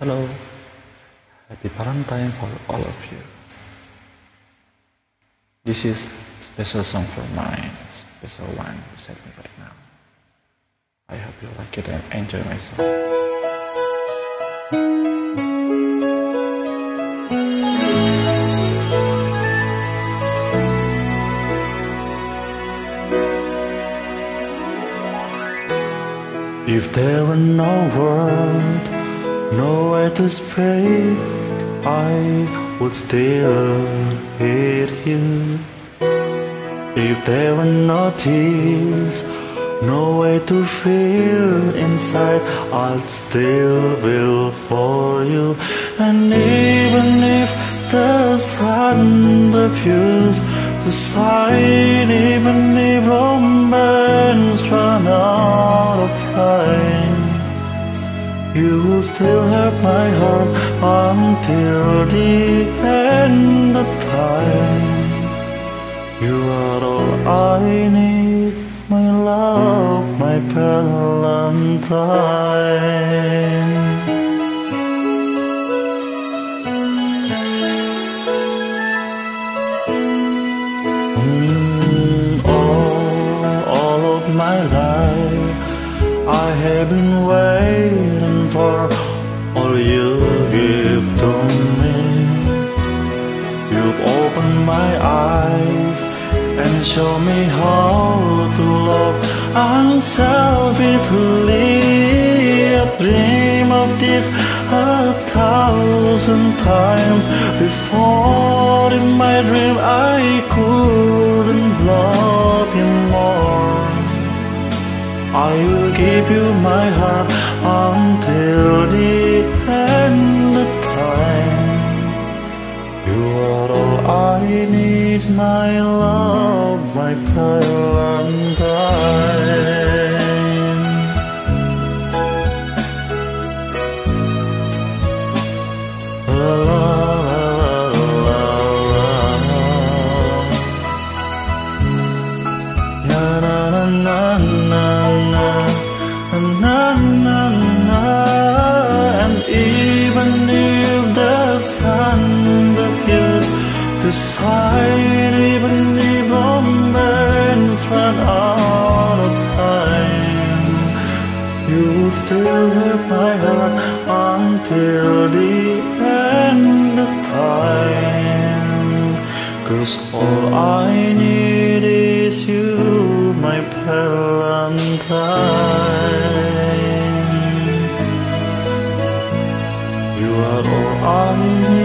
Hello, happy Valentine for all of you. This is special song for my special one beside me right now. I hope you like it and enjoy my song. If there were no word, no way to speak, I would still hate you. If there were no tears, no way to feel inside, I'd still feel for you. And even if the sun refused to shine, even if romance ran out of time, you will still have my heart until the end of time. You are all I need, my love, my Valentine. Mm, of my life, I have been waiting for all you give to me. You've opened my eyes and show me how to love unselfishly. I dream of this a thousand times before. In my dream, I couldn't give you my heart until the end of time. You are all I need, my love, my Valentine. Na na na you still have my heart until the end of time Cause all I need is you, my Valentine. You are all I need,